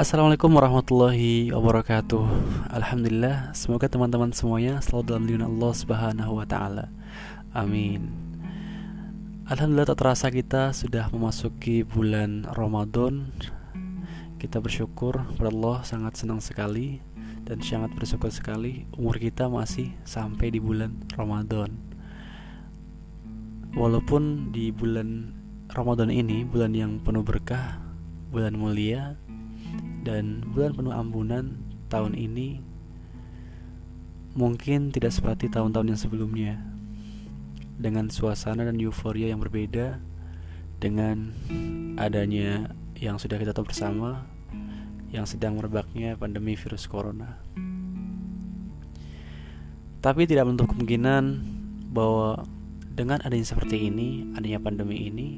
Assalamualaikum warahmatullahi wabarakatuh. Alhamdulillah Semoga teman-teman semuanya selalu dalam lindungan Allah subhanahu wa ta'ala. Amin. Alhamdulillah tak terasa kita sudah memasuki bulan Ramadan. Kita bersyukur kepada Allah sangat senang sekali Dan sangat bersyukur sekali Umur kita masih sampai di bulan Ramadan. Walaupun di bulan Ramadan ini Bulan yang penuh berkah Bulan mulia dan bulan penuh ampunan tahun ini mungkin tidak seperti tahun-tahun yang sebelumnya dengan suasana dan euforia yang berbeda dengan adanya yang sudah kita tahu bersama yang sedang merebaknya pandemi virus corona. Tapi tidak menutup kemungkinan bahwa dengan adanya seperti ini, adanya pandemi ini,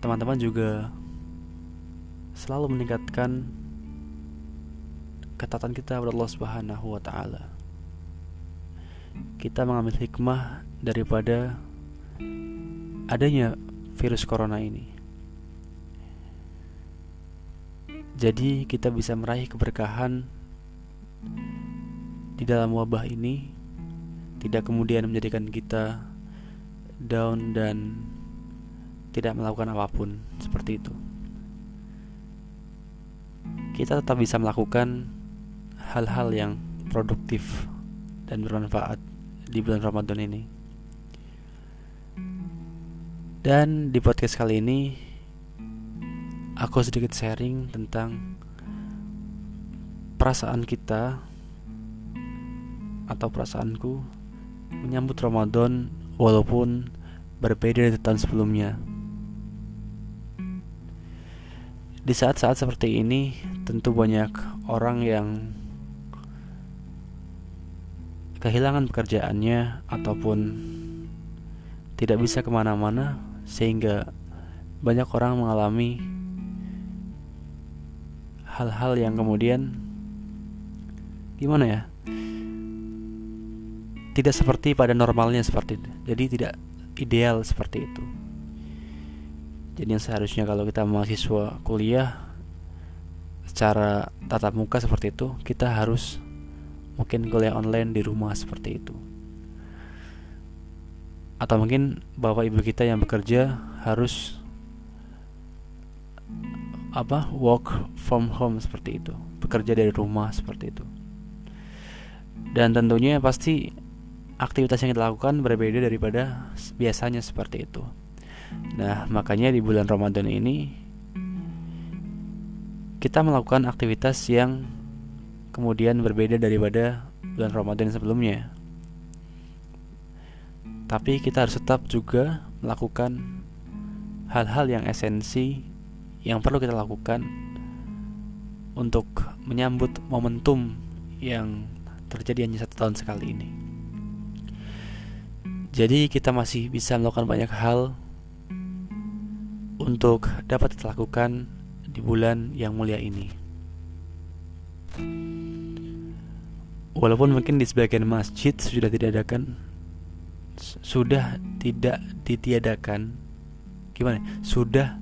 teman-teman juga selalu meningkatkan ketatan kita kepada Allah Subhanahu wa taala. Kita mengambil hikmah daripada adanya virus corona ini. Jadi kita bisa meraih keberkahan di dalam wabah ini tidak kemudian menjadikan kita down dan tidak melakukan apa pun seperti itu kita tetap bisa melakukan hal-hal yang produktif dan bermanfaat di bulan Ramadan ini. Dan di podcast kali ini aku sedikit sharing tentang perasaan kita atau perasaanku menyambut Ramadan walaupun berbeda dari tahun sebelumnya. Di saat-saat seperti ini, tentu banyak orang yang kehilangan pekerjaannya ataupun tidak bisa ke mana-mana, sehingga banyak orang mengalami hal-hal yang kemudian gimana ya? Tidak seperti pada normalnya seperti itu. Jadi tidak ideal seperti itu. Jadi yang seharusnya kalau kita mahasiswa kuliah secara tatap muka seperti itu, kita harus mungkin kuliah online di rumah seperti itu. Atau mungkin bapak ibu kita yang bekerja harus apa work from home seperti itu, bekerja dari rumah seperti itu. Dan tentunya pasti aktivitas yang kita lakukan berbeda daripada biasanya seperti itu. Nah, makanya di bulan Ramadan ini kita melakukan aktivitas yang kemudian berbeda daripada bulan Ramadan sebelumnya. Tapi kita harus tetap juga melakukan hal-hal yang esensi yang perlu kita lakukan untuk menyambut momentum yang terjadi hanya satu tahun sekali ini. Jadi kita masih bisa melakukan banyak hal untuk dapat kita lakukan di bulan yang mulia ini. Walaupun mungkin di sebagian masjid sudah tidak adakan sudah tidak ditiadakan. Gimana? Sudah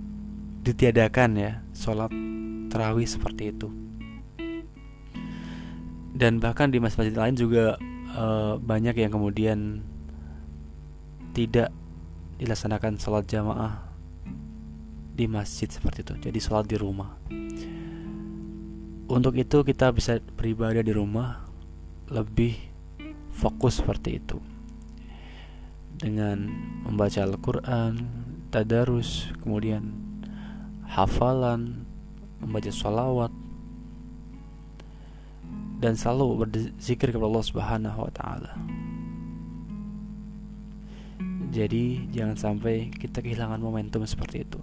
ditiadakan ya sholat terawih seperti itu. Dan bahkan di masjid-masjid lain juga uh, banyak yang kemudian tidak dilaksanakan sholat jamaah di masjid seperti itu jadi sholat di rumah. Untuk itu kita bisa beribadah di rumah lebih fokus seperti itu. Dengan membaca Al-Quran tadarus kemudian hafalan membaca sholawat dan selalu berzikir kepada Allah Subhanahu wa taala. Jadi jangan sampai kita kehilangan momentum seperti itu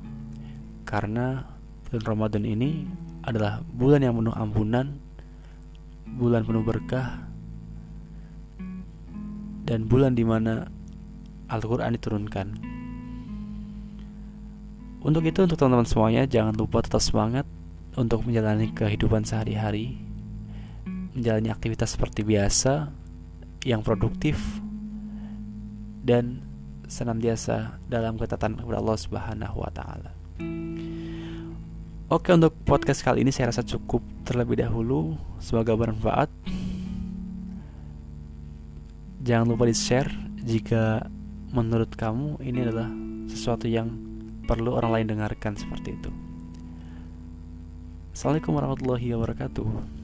karena bulan Ramadan ini adalah bulan yang penuh ampunan, bulan penuh berkah, dan bulan di mana Al-Quran diturunkan. Untuk itu, untuk teman-teman semuanya, jangan lupa tetap semangat untuk menjalani kehidupan sehari-hari, menjalani aktivitas seperti biasa, yang produktif, dan senantiasa dalam ketatan kepada Allah Subhanahu wa Ta'ala. Oke untuk podcast kali ini saya rasa cukup terlebih dahulu. Semoga bermanfaat. Jangan lupa di share Jika menurut kamu ini adalah sesuatu yang perlu orang lain dengarkan seperti itu. Assalamualaikum warahmatullahi wabarakatuh